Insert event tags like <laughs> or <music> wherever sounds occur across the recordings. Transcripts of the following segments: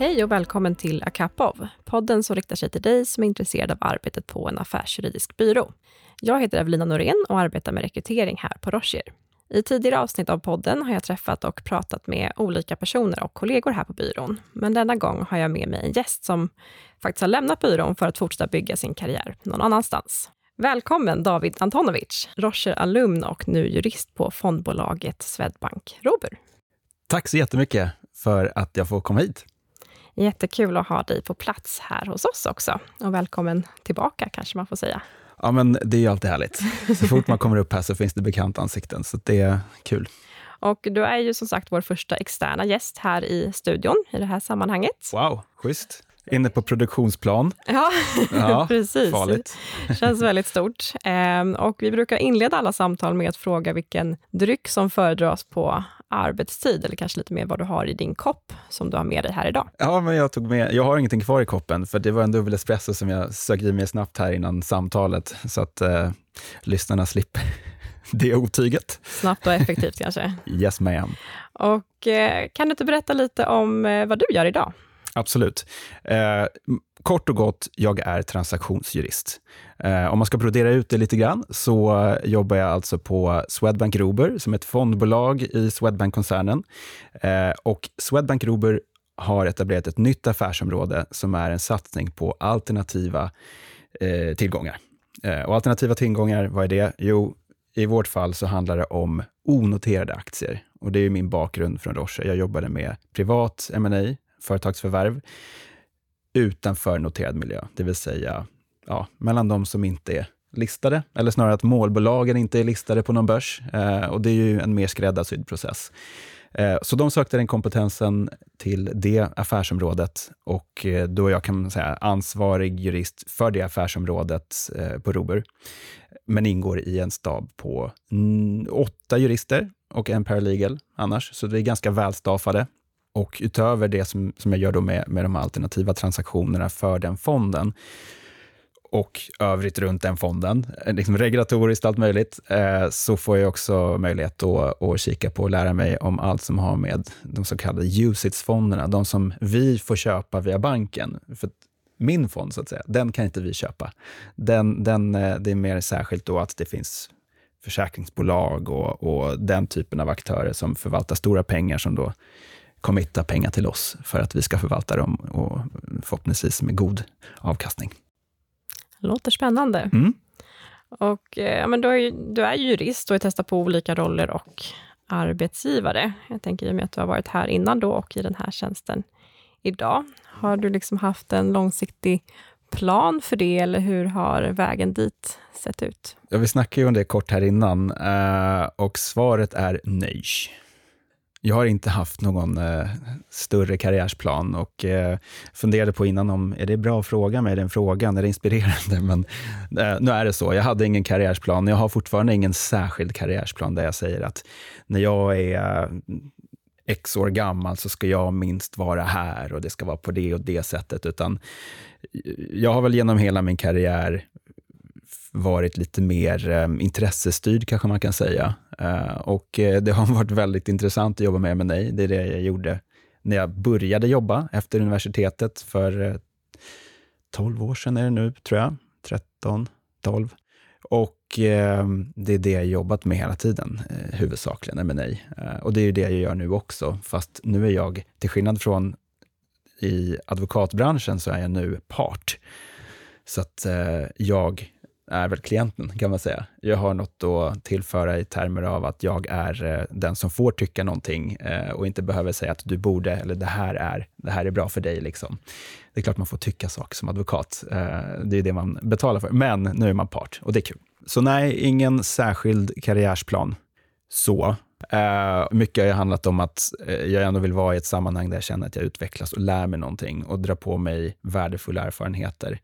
Hej och välkommen till Akapov, podden som riktar sig till dig som är intresserad av arbetet på en affärsjuridisk byrå. Jag heter Evelina Norén och arbetar med rekrytering här på Rocher. I tidigare avsnitt av podden har jag träffat och pratat med olika personer och kollegor här på byrån. Men denna gång har jag med mig en gäst som faktiskt har lämnat byrån för att fortsätta bygga sin karriär någon annanstans. Välkommen David Antonovic, Rocher alumn och nu jurist på fondbolaget Swedbank Robur. Tack så jättemycket för att jag får komma hit. Jättekul att ha dig på plats här hos oss också. Och välkommen tillbaka, kanske man får säga. Ja, men det är ju alltid härligt. Så fort man kommer upp här så finns det bekanta ansikten, så det är kul. Och du är ju som sagt vår första externa gäst här i studion i det här sammanhanget. Wow, schysst. Inne på produktionsplan. Ja, Ja, <laughs> precis. Farligt. känns väldigt stort. Ehm, och vi brukar inleda alla samtal med att fråga vilken dryck som föredras på arbetstid, eller kanske lite mer vad du har i din kopp som du har med dig här idag. Ja, men jag tog med, jag har ingenting kvar i koppen, för det var en dubbel espresso som jag sög i mig snabbt här innan samtalet, så att eh, lyssnarna slipper <laughs> det otyget. Snabbt och effektivt <laughs> kanske. Yes ma'am. Och eh, kan du inte berätta lite om eh, vad du gör idag? Absolut. Kort och gott, jag är transaktionsjurist. Eh, om man ska brodera ut det lite grann, så jobbar jag alltså på Swedbank Robur, som är ett fondbolag i Swedbank-koncernen. Eh, och Swedbank Robur har etablerat ett nytt affärsområde som är en satsning på alternativa eh, tillgångar. Eh, och alternativa tillgångar, vad är det? Jo, i vårt fall så handlar det om onoterade aktier. Och det är min bakgrund från Roche. Jag jobbade med privat M&A företagsförvärv utanför noterad miljö, det vill säga ja, mellan de som inte är listade, eller snarare att målbolagen inte är listade på någon börs. Eh, och det är ju en mer skräddarsydd process. Eh, så de sökte den kompetensen till det affärsområdet och eh, då är jag kan säga ansvarig jurist för det affärsområdet eh, på Robur, men ingår i en stab på mm, åtta jurister och en paralegal annars, så det är ganska välstaffade. Och utöver det som, som jag gör då med, med de alternativa transaktionerna för den fonden och övrigt runt den fonden, eh, liksom regulatoriskt allt möjligt, eh, så får jag också möjlighet då att kika på och lära mig om allt som har med de så kallade USITS-fonderna, de som vi får köpa via banken. För min fond, så att säga, den kan inte vi köpa. Den, den, eh, det är mer särskilt då att det finns försäkringsbolag och, och den typen av aktörer som förvaltar stora pengar som då committa pengar till oss för att vi ska förvalta dem och förhoppningsvis med god avkastning. Låter spännande. Mm. Och, eh, men du, är ju, du är jurist och har testat på olika roller och arbetsgivare. Jag tänker i och med att du har varit här innan då och i den här tjänsten idag. Har du liksom haft en långsiktig plan för det eller hur har vägen dit sett ut? Ja, vi snackade ju om det kort här innan eh, och svaret är nej. Jag har inte haft någon eh, större karriärsplan och eh, funderade på innan om, är det bra att fråga mig den frågan? Är det inspirerande? <laughs> Men eh, nu är det så. Jag hade ingen karriärsplan. Jag har fortfarande ingen särskild karriärsplan där jag säger att när jag är eh, x år gammal så ska jag minst vara här och det ska vara på det och det sättet, utan eh, jag har väl genom hela min karriär varit lite mer eh, intressestyrd, kanske man kan säga. Eh, och eh, det har <laughs> varit väldigt intressant att jobba med M&A. Det är det jag gjorde när jag började jobba efter universitetet för eh, 12 år sedan är det nu, tror jag. 13, 12. Och eh, det är det jag jobbat med hela tiden, eh, huvudsakligen M&A. Eh, och det är det jag gör nu också, fast nu är jag, till skillnad från i advokatbranschen, så är jag nu part. Så att eh, jag är väl klienten, kan man säga. Jag har något att tillföra i termer av att jag är eh, den som får tycka någonting eh, och inte behöver säga att du borde, eller det här är, det här är bra för dig. Liksom. Det är klart man får tycka saker som advokat. Eh, det är det man betalar för. Men nu är man part och det är kul. Så nej, ingen särskild karriärsplan. Så. mycket har handlat om att jag ändå vill vara i ett sammanhang där jag känner att jag utvecklas och lär mig någonting och drar på mig värdefulla erfarenheter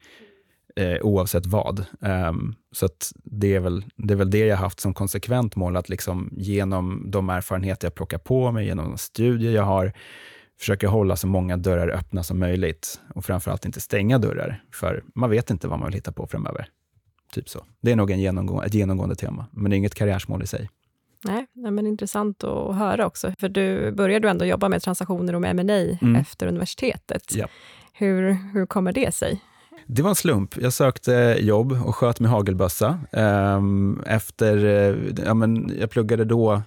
eh, oavsett vad. Um, så det, är väl, det är väl det jag haft som konsekvent mål, att liksom genom de erfarenheter jag plockar på mig, genom de studier jag har, försöka hålla så många dörrar öppna som möjligt och framförallt inte stänga dörrar, för man vet inte vad man vill hitta på framöver. Typ så. Det är nog en genomgå ett genomgående tema, men det är inget karriärsmål i sig. Nej, men intressant att höra också, för du började ändå jobba med transaktioner och med M&A Mm. efter universitetet. Ja. Hur, hur kommer det sig? Det var en slump. Jag sökte jobb och sköt med hagelbössa. Ehm, efter, eh, ja, men jag pluggade då,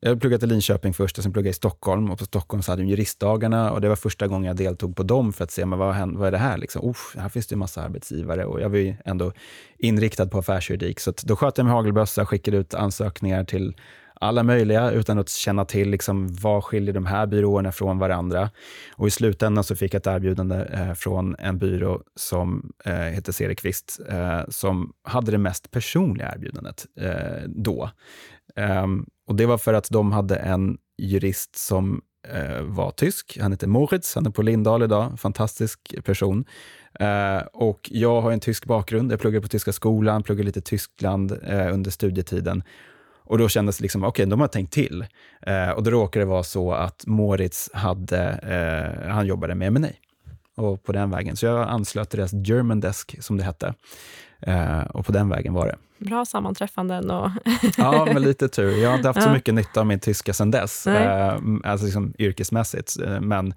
jag pluggade i Linköping först och sen pluggade jag i Stockholm. Och på Stockholm så hade de juristdagarna och det var första gången jag deltog på dem för att se men vad, händer, vad är det här. Liksom? oh, här finns det en massa arbetsgivare och jag var ju ändå inriktad på affärsjuridik. Så att då sköt jag med hagelbössa, skickade ut ansökningar till alla möjliga utan att känna till liksom, vad skiljer de här byråerna från varandra. Och i slutändan så fick jag ett erbjudande eh, från en byrå som eh, heter Cederqvist, eh, som hade det mest personliga erbjudandet eh, då. Um, och det var för att de hade en jurist som eh, var tysk. Han heter Moritz, han är på Lindahl idag, fantastisk person. Eh, och jag har en tysk bakgrund, jag pluggade på Tyska skolan, pluggade lite Tyskland eh, under studietiden. Och då kändes det liksom, okej, okay, de har tänkt till. Eh, och då råkade det vara så att Moritz hade, eh, han jobbade med M&A och på den vägen. Så jag anslöt till deras German Desk, som det hette. Eh, och på den vägen var det. Bra sammanträffanden och... ja, med lite tur. Jag har inte haft så Ja. mycket nytta av min tyska sedan dess, eh, alltså liksom yrkesmässigt. Eh, Men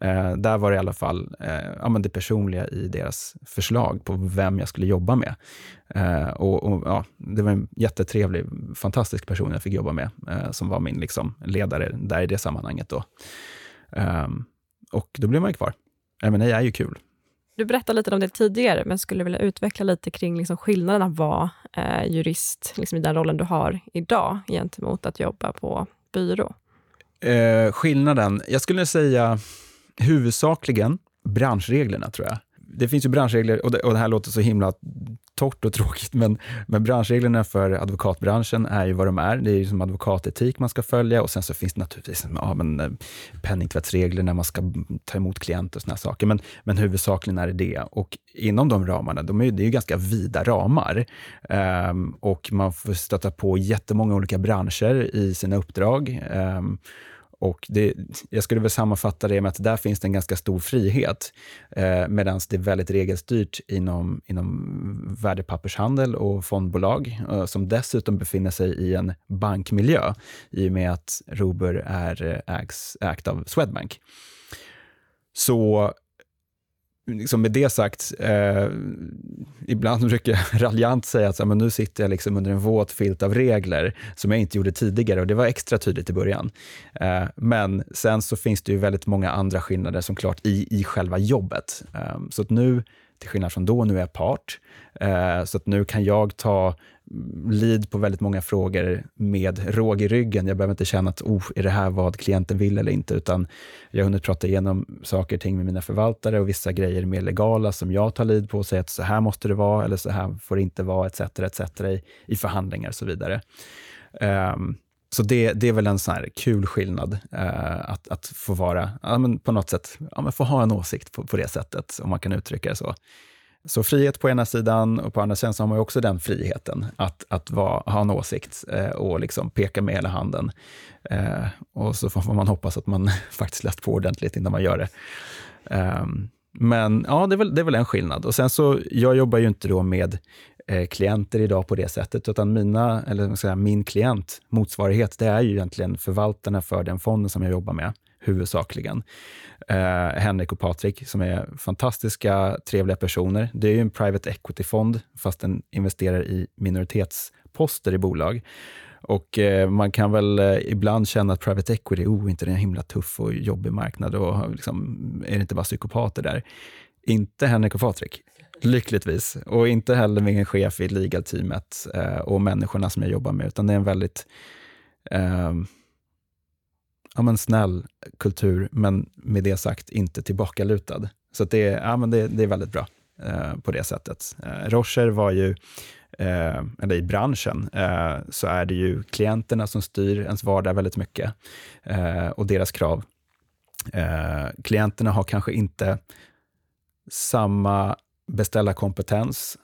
eh, där var det i alla fall eh, ja, men det personliga i deras förslag på vem jag skulle jobba med. Eh, och, och, ja, det var en jättetrevlig, fantastisk person jag fick jobba med, eh, som var min liksom, ledare där i det sammanhanget. Då. Ehm, och då blev man ju kvar. M&A är ju kul. Du berättade lite om det tidigare, men skulle vilja utveckla lite kring liksom skillnaden att vara eh, jurist liksom i den rollen du har idag gentemot att jobba på byrå. Eh, skillnaden, jag skulle säga huvudsakligen branschreglerna tror jag. Det finns ju branschregler, och det, och det här låter så himla torrt och tråkigt, men, men branschreglerna för advokatbranschen är ju vad de är. Det är ju som advokatetik man ska följa och sen så finns det naturligtvis ja, men, eh, penningtvättsregler när man ska ta emot klienter och såna här saker. Men, men huvudsakligen är det det. Och inom de ramarna, de är, det är ju ganska vida ramar. Um, och man får stöta på jättemånga olika branscher i sina uppdrag. Um, och det, jag skulle väl sammanfatta det med att där finns det en ganska stor frihet, eh, medan det är väldigt regelstyrt inom, inom värdepappershandel och fondbolag, eh, som dessutom befinner sig i en bankmiljö, i och med att Robur är eh, ägs, ägt av Swedbank. Så liksom med det sagt, eh, ibland <laughs> brukar jag raljant säga att så, men nu sitter jag liksom under en våt filt av regler som jag inte gjorde tidigare och det var extra tydligt i början. Eh, men sen så finns det ju väldigt många andra skillnader som klart i, i själva jobbet. Eh, så att nu, till skillnad från då, nu är jag part. Eh, så att nu kan jag ta lead på väldigt många frågor med råg i ryggen. Jag behöver inte känna att oh, är det här vad klienten vill eller inte, utan jag har hunnit prata igenom saker och ting med mina förvaltare och vissa grejer är mer legala som jag tar lead på och säger att så här måste det vara eller så här får det inte vara etc. etc. i, i förhandlingar och så vidare. Um, så det, det är väl en sån här kul skillnad, eh, att, att få vara, ja, men på något sätt, ja, men få ha en åsikt på, på det sättet, om man kan uttrycka det så. Så frihet på ena sidan och på andra sidan så har man ju också den friheten att, att vara, ha en åsikt eh, och liksom peka med hela handen. Eh, och så får man hoppas att man <laughs> faktiskt läst på ordentligt innan man gör det. Ehm, men ja, det är, väl, det är väl en skillnad. Och sen så, jag jobbar ju inte då med eh, klienter idag på det sättet, utan mina, eller ska säga, min klient, motsvarighet, det är ju egentligen förvaltarna för den fonden som jag jobbar med, huvudsakligen. Eh, Henrik och Patrik, som är fantastiska, trevliga personer. Det är ju en private equity-fond, fast den investerar i minoritetsposter i bolag. Och eh, man kan väl eh, ibland känna att private equity, oh, inte det är en himla tuff och jobbig marknad och liksom, är det inte bara psykopater där? Inte Henrik och Patrik, lyckligtvis. Och inte heller min chef i legalteamet eh, och människorna som jag jobbar med, utan det är en väldigt eh, ja, men snäll kultur, men med det sagt inte tillbakalutad. Så att det, är, ja, men det, det är väldigt bra eh, på det sättet. Eh, Rocher var ju eh, eller i branschen, eh, så är det ju klienterna som styr ens vardag väldigt mycket eh, och deras krav. Eh, klienterna har kanske inte samma beställa kompetens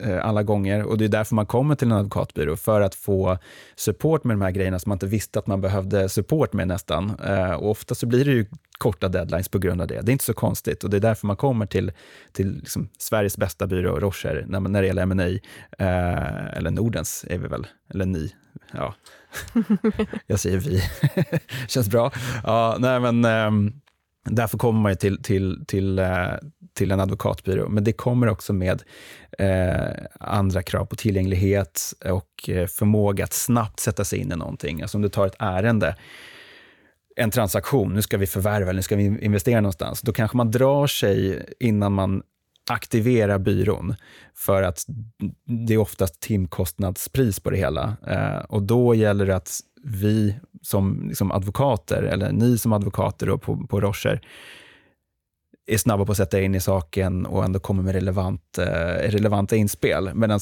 eh, alla gånger och det är därför man kommer till en advokatbyrå, för att få support med de här grejerna som man inte visste att man behövde support med nästan. Eh, och ofta så blir det ju korta deadlines på grund av det. Det är inte så konstigt och det är därför man kommer till, till liksom Sveriges bästa byrå, Rocher, när, när det gäller M&A eh, eller Nordens är vi väl, eller ni. Ja. <laughs> Jag säger vi. <laughs> Känns bra. Ja, nej men, eh, därför kommer man till, till, till, eh, till en advokatbyrå. Men det kommer också med eh, andra krav på tillgänglighet och eh, förmåga att snabbt sätta sig in i någonting. Alltså om du tar ett ärende, en transaktion, nu ska vi förvärva eller nu ska vi investera någonstans, då kanske man drar sig innan man aktivera byrån, för att det är oftast timkostnadspris på det hela. Eh, och då gäller det att vi som liksom advokater, eller ni som advokater då på, på Rocher, är snabba på att sätta in i saken och ändå kommer med relevant, eh, relevanta inspel. Medan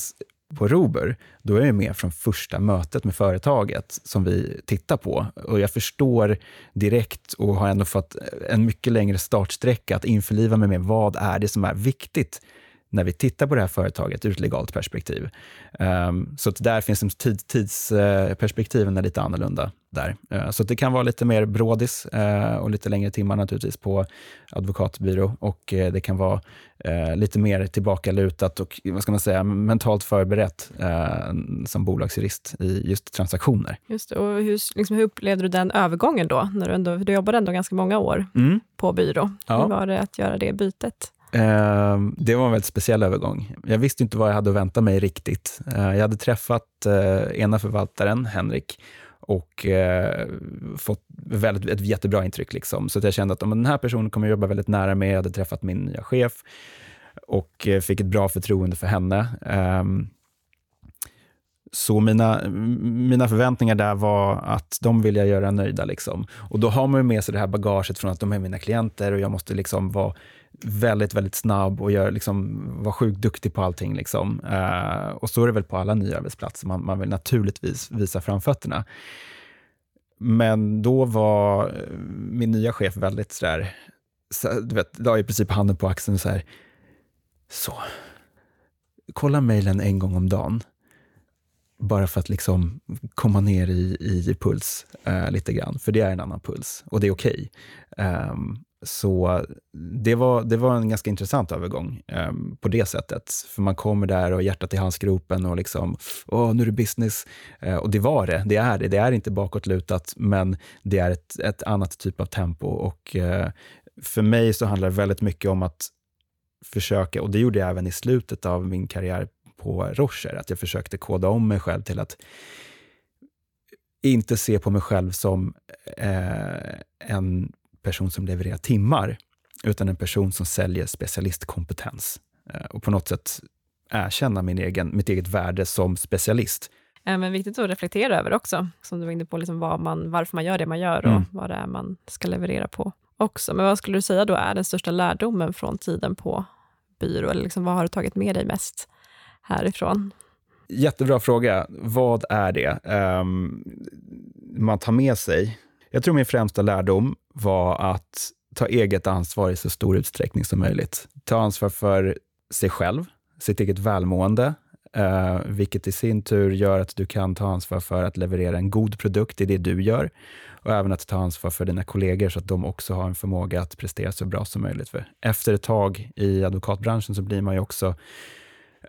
på Rober, då är jag med från första mötet med företaget som vi tittar på. Och jag förstår direkt och har ändå fått en mycket längre startsträcka att införliva mig med vad är det som är viktigt när vi tittar på det här företaget ur ett legalt perspektiv. Um, så att där finns tid, tidsperspektiven är lite annorlunda där. Uh, så det kan vara lite mer brådis uh, och lite längre timmar naturligtvis på advokatbyrå och uh, det kan vara lite mer tillbakalutat och vad ska man säga, mentalt förberett som bolagsjurist i just transaktioner. Just det. och hur, liksom, hur upplevde du den övergången då? När du, ändå, du jobbade ändå ganska många år mm. på byrå. Ja. Hur var det att göra det bytet? Ehm, det var en väldigt speciell övergång. Jag visste inte vad jag hade att vänta mig riktigt. Eh, jag hade träffat eh, ena förvaltaren, Henrik, och eh, fått väldigt, ett jättebra intryck. Liksom. Så att jag kände att den här personen kommer jag jobba väldigt nära med. Jag hade träffat min nya chef och eh, fick ett bra förtroende för henne. Ehm, så mina, mina förväntningar där var att de vill jag göra nöjda. Liksom. Och då har man med sig det här bagaget från att de är mina klienter och jag måste liksom vara väldigt, väldigt snabb och gör, liksom, var sjukt duktig på allting. Liksom. Uh, och så är det väl på alla nya arbetsplatser. Man, man vill naturligtvis visa framfötterna. Men då var eh, min nya chef väldigt sådär, så, du vet, la i princip handen på axeln och så här, så, kolla mejlen en gång om dagen. Bara för att liksom komma ner i, i puls eh, lite grann, för det är en annan puls och det är okej. Okay. Um, så det var, det var en ganska intressant övergång eh, på det sättet. För man kommer där och hjärtat i halsgropen och liksom, åh, nu är det business. Eh, och det var det, det är det. Det är inte bakåtlutat, men det är ett, ett annat typ av tempo. Och eh, för mig så handlar det väldigt mycket om att försöka, och det gjorde jag även i slutet av min karriär på Rocher, att jag försökte koda om mig själv till att inte se på mig själv som eh, en person som levererar timmar, utan en person som säljer specialistkompetens. Eh, och på något sätt erkänna min egen, mitt eget värde som specialist. Ja, men viktigt att reflektera över också, som du var inne på, liksom vad man, varför man gör det man gör och mm. vad det är man ska leverera på också. Men vad skulle du säga då är den största lärdomen från tiden på byrå? Eller liksom, vad har du tagit med dig mest härifrån? Jättebra fråga. Vad är det um, man tar med sig? Jag tror min främsta lärdom var att ta eget ansvar i så stor utsträckning som möjligt. Ta ansvar för sig själv, sitt eget välmående, eh, vilket i sin tur gör att du kan ta ansvar för att leverera en god produkt i det du gör och även att ta ansvar för dina kollegor så att de också har en förmåga att prestera så bra som möjligt. För efter ett tag i advokatbranschen så blir man ju också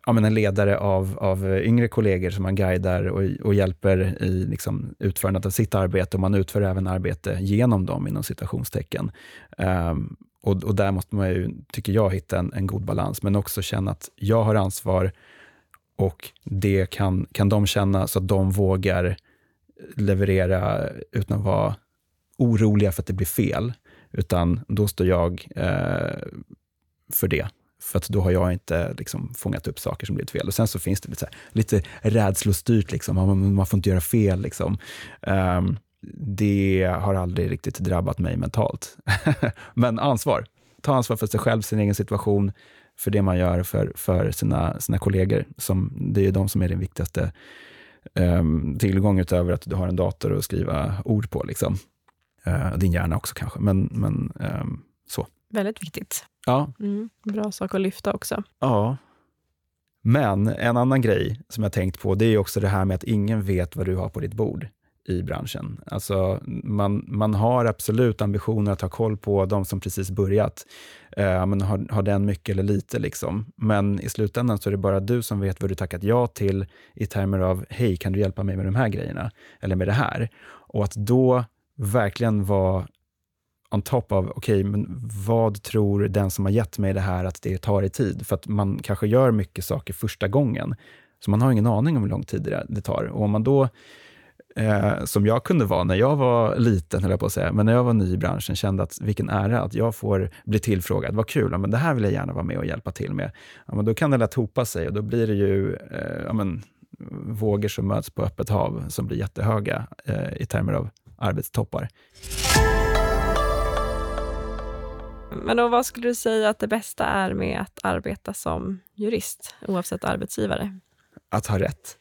ja, men en ledare av, av yngre kollegor som man guidar och, och hjälper i liksom, utförandet av sitt arbete och man utför även arbete genom dem inom citationstecken. Um, och, och, där måste man ju, tycker jag, hitta en, en god balans, men också känna att jag har ansvar och det kan, kan de känna så att de vågar leverera utan att vara oroliga för att det blir fel, utan då står jag eh, för det. För att då har jag inte liksom, fångat upp saker som blivit fel. Och sen så finns det lite, så här, lite rädslostyrt, liksom. man, man, får inte göra fel. Liksom. Um, det har aldrig riktigt drabbat mig mentalt. <laughs> Men ansvar. Ta ansvar för sig själv, sin egen situation, för det man gör för, för sina, sina kollegor. Som, det är ju de som är den viktigaste um, tillgång utöver att du har en dator att skriva ord på. Liksom. Uh, din hjärna också kanske, men, men um, så. Väldigt viktigt. Ja. Mm, bra sak att lyfta också. Ja. Men en annan grej som jag tänkt på, det är också det här med att ingen vet vad du har på ditt bord i branschen. Alltså, man, man har absolut ambitioner att ha koll på de som precis börjat. Eh, men har, har den mycket eller lite? Liksom. Men i slutändan så är det bara du som vet vad du tackat ja till i termer av, hej, kan du hjälpa mig med de här grejerna? Eller med det här? Och att då verkligen vara on top av, okej, okay, men vad tror den som har gett mig det här att det tar i tid? För att man kanske gör mycket saker första gången, så man har ingen aning om hur lång tid det tar. Och om man då eh, som jag kunde vara när jag var liten, höll jag på att säga, men när jag var ny i branschen, kände att vilken ära att jag får bli tillfrågad. Vad kul, ja, men det här vill jag gärna vara med och hjälpa till med. Ja, men då kan det lätt hopa sig och då blir det ju eh, ja, men, vågor som möts på öppet hav som blir jättehöga eh, i termer av arbetstoppar. Men då, vad skulle du säga att det bästa är med att arbeta som jurist, oavsett arbetsgivare? Att ha rätt.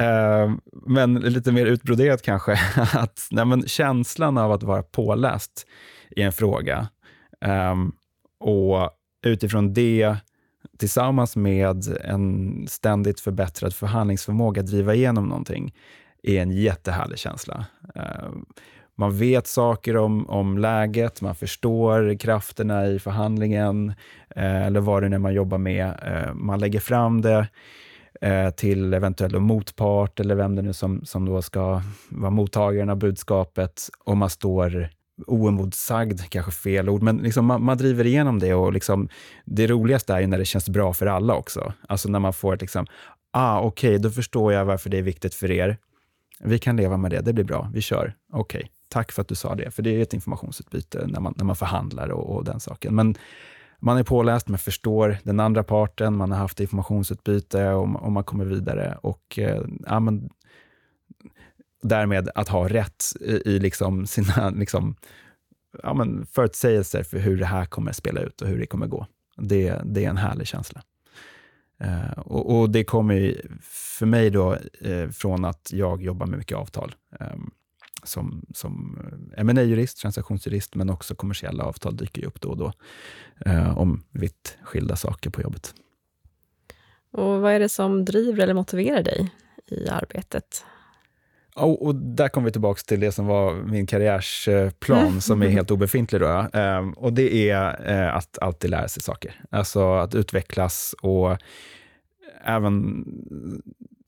Uh, men lite mer utbroderat kanske, <laughs> att nej, men känslan av att vara påläst i en fråga um, och utifrån det tillsammans med en ständigt förbättrad förhandlingsförmåga driva igenom någonting är en jättehärlig känsla. Uh, man vet saker om, om läget, man förstår krafterna i förhandlingen, eh, eller vad det är man jobbar med. Eh, man lägger fram det Eh, till eventuell motpart eller vem det nu som, som då ska vara mottagaren av budskapet och man står oemotsagd, kanske fel ord, men liksom man, man, driver igenom det och liksom, det roligaste är ju när det känns bra för alla också. Alltså när man får liksom, ah okej, okay, då förstår jag varför det är viktigt för er. Vi kan leva med det, det blir bra, vi kör. Okej, okay, tack för att du sa det, för det är ett informationsutbyte när man, när man förhandlar och, och den saken. Men man är påläst, man förstår den andra parten, man har haft informationsutbyte och, och man kommer vidare. Och eh, ja, men, Därmed att ha rätt i, i liksom sina liksom, ja, men förutsägelser för hur det här kommer spela ut och hur det kommer gå. Det, det är en härlig känsla. Uh, och, och, det kommer för mig då uh, från att jag jobbar med mycket avtal. Ehm, som, som ma jurist transaktionsjurist, men också kommersiella avtal dyker ju upp då och då eh, om vitt skilda saker på jobbet. Och Vad är det som driver eller motiverar dig i arbetet? Och, och där kommer vi tillbaka till det som var min karriärsplan, <laughs> som är helt obefintlig. Då, eh, och det är eh, att alltid lära sig saker. Alltså att utvecklas och även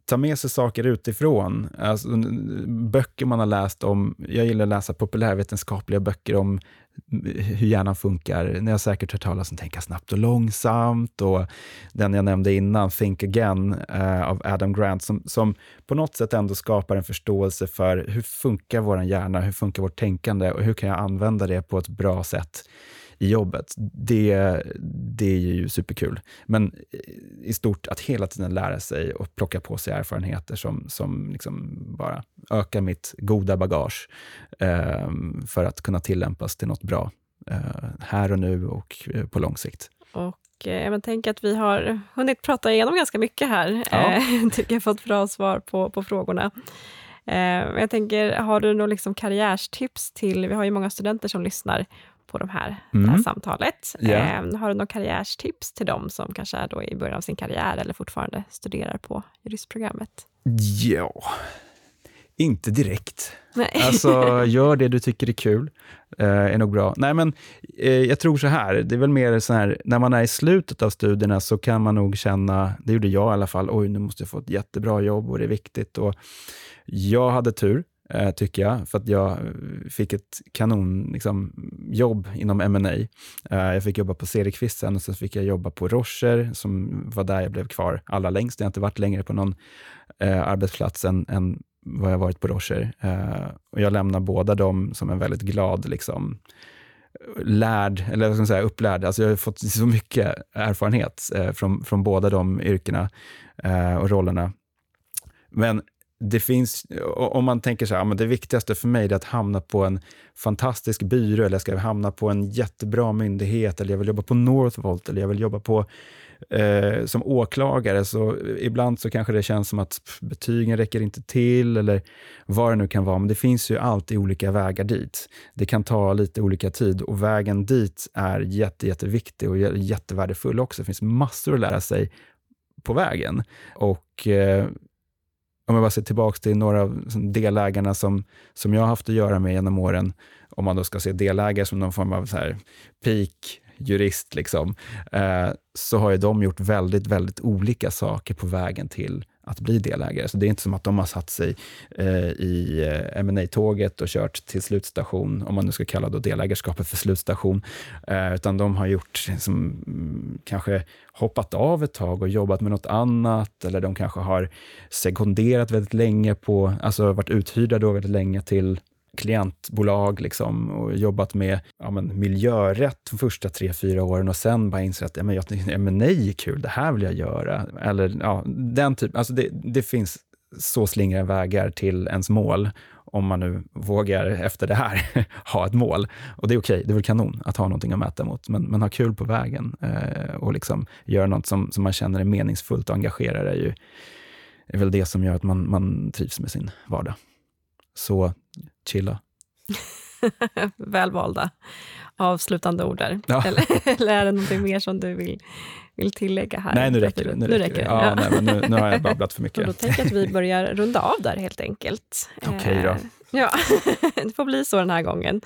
ta med sig saker utifrån. Alltså, böcker man har läst om, jag gillar att läsa populärvetenskapliga böcker om hur hjärnan funkar. Ni har säkert hört talas om Tänka snabbt och långsamt och den jag nämnde innan, Think again, uh, av Adam Grant, som, som på något sätt ändå skapar en förståelse för hur funkar vår hjärna, hur funkar vårt tänkande och hur kan jag använda det på ett bra sätt i jobbet, det, det är ju superkul. Men i stort, att hela tiden lära sig och plocka på sig erfarenheter som, som liksom bara ökar mitt goda bagage eh, för att kunna tillämpas till något bra eh, här och nu och eh, på lång sikt. Och eh, jag tänker att vi har hunnit prata igenom ganska mycket här. Ja. Eh, <laughs> tycker jag fått bra svar på, på frågorna. Eh, jag tänker, har du några liksom karriärstips till, vi har ju många studenter som lyssnar på de här, mm. det här samtalet. Yeah. Eh, har du några karriärstips till dem som kanske är då i början av sin karriär eller fortfarande studerar på juristprogrammet? Ja, inte direkt. Nej. Alltså, <laughs> gör det du tycker är kul. Eh, är nog bra. Nej, men eh, jag tror så här, det är väl mer så här, när man är i slutet av studierna så kan man nog känna, det gjorde jag i alla fall, oj, nu måste jag få ett jättebra jobb och det är viktigt. Och jag hade tur Eh, tycker jag, för att jag eh, fick ett kanonjobb liksom, inom M&A. Eh, jag fick jobba på Cederqvist sen och sen fick jag jobba på Rocher, som var där jag blev kvar allra längst. Jag har inte varit längre på någon eh, arbetsplats än, än vad jag varit på Rocher. Eh, och jag lämnar båda dem som en väldigt glad, liksom, lärd, eller vad ska man säga, upplärd. Alltså jag har fått <laughs> så mycket erfarenhet eh, från, från båda de yrkena och rollerna. Men det finns, om man tänker så här, men det viktigaste för mig är att hamna på en fantastisk byrå, eller jag ska hamna på en jättebra myndighet, eller jag vill jobba på Northvolt, eller jag vill jobba på eh, som åklagare. Så ibland så kanske det känns som att betygen räcker inte till, eller vad det nu kan vara. Men det finns ju alltid olika vägar dit. Det kan ta lite olika tid och vägen dit är jätte, jätteviktig och jättevärdefull också. Det finns massor att lära sig på vägen. Och eh, om jag bara ser tillbaka till några av delägarna som, som jag har haft att göra med genom åren, om man då ska se delägare som någon form av så här peak jurist, liksom, eh, så har ju de gjort väldigt, väldigt olika saker på vägen till att bli delägare. Så det är inte som att de har satt sig eh, i eh, ma tåget och kört till slutstation, om man nu ska kalla då delägarskapet för slutstation, eh, utan de har gjort, liksom, kanske hoppat av ett tag och jobbat med något annat, eller de kanske har sekunderat väldigt länge på, alltså varit uthyrda då väldigt länge till klientbolag liksom, och jobbat med ja, men, miljörätt de första tre, fyra åren och sen bara insett att ja, men, ja, men nej, kul, det här vill jag göra. Eller ja, den typen. Alltså det, det finns så slingriga vägar till ens mål, om man nu vågar efter det här <laughs> ha ett mål. Och det är okej, okay, det är väl kanon att ha någonting att mäta mot, men, men ha kul på vägen eh, och liksom göra något som, som man känner är meningsfullt och engagerar är ju är väl det som gör att man, man trivs med sin vardag. Så chilla. <laughs> Välvalda avslutande ord där. Ja. Eller, <laughs> eller, är det någonting mer som du vill, vill tillägga här? Nej, nu räcker det. Nu, nu räcker det. Ja, ja. Nej, men nu, nu har jag <laughs> babblat för mycket. Och då tänker jag att vi börjar runda av där helt enkelt. Okej okay, då. Eh, ja, det får bli så den här gången.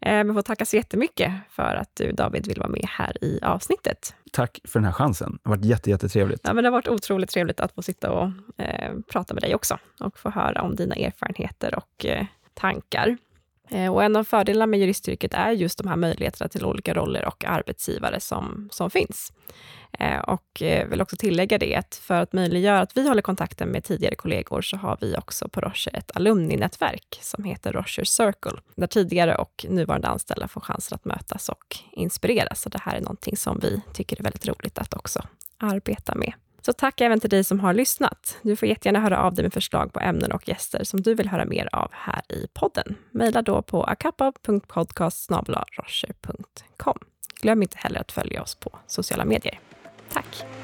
Eh, men får tacka så jättemycket för att du, David, vill vara med här i avsnittet. Tack för den här chansen. Det har varit jätte, jättetrevligt. Ja, men det har varit otroligt trevligt att få sitta och eh, prata med dig också och få höra om dina erfarenheter och eh, tankar. Eh, och en av fördelarna med juristyrket är just de här möjligheterna till olika roller och arbetsgivare som, som finns. Eh, och eh, vill också tillägga det att för att möjliggöra att vi håller kontakten med tidigare kollegor så har vi också på Rocher ett alumninätverk som heter Rocher Circle, där tidigare och nuvarande anställda får chansen att mötas och inspireras. Så det här är någonting som vi tycker är väldigt roligt att också arbeta med. Så tack även till dig som har lyssnat. Du får jättegärna höra av dig med förslag på ämnen och gäster som du vill höra mer av här i podden. Maila då på akappa.podcast Glöm inte heller att följa oss på sociala medier. Tack!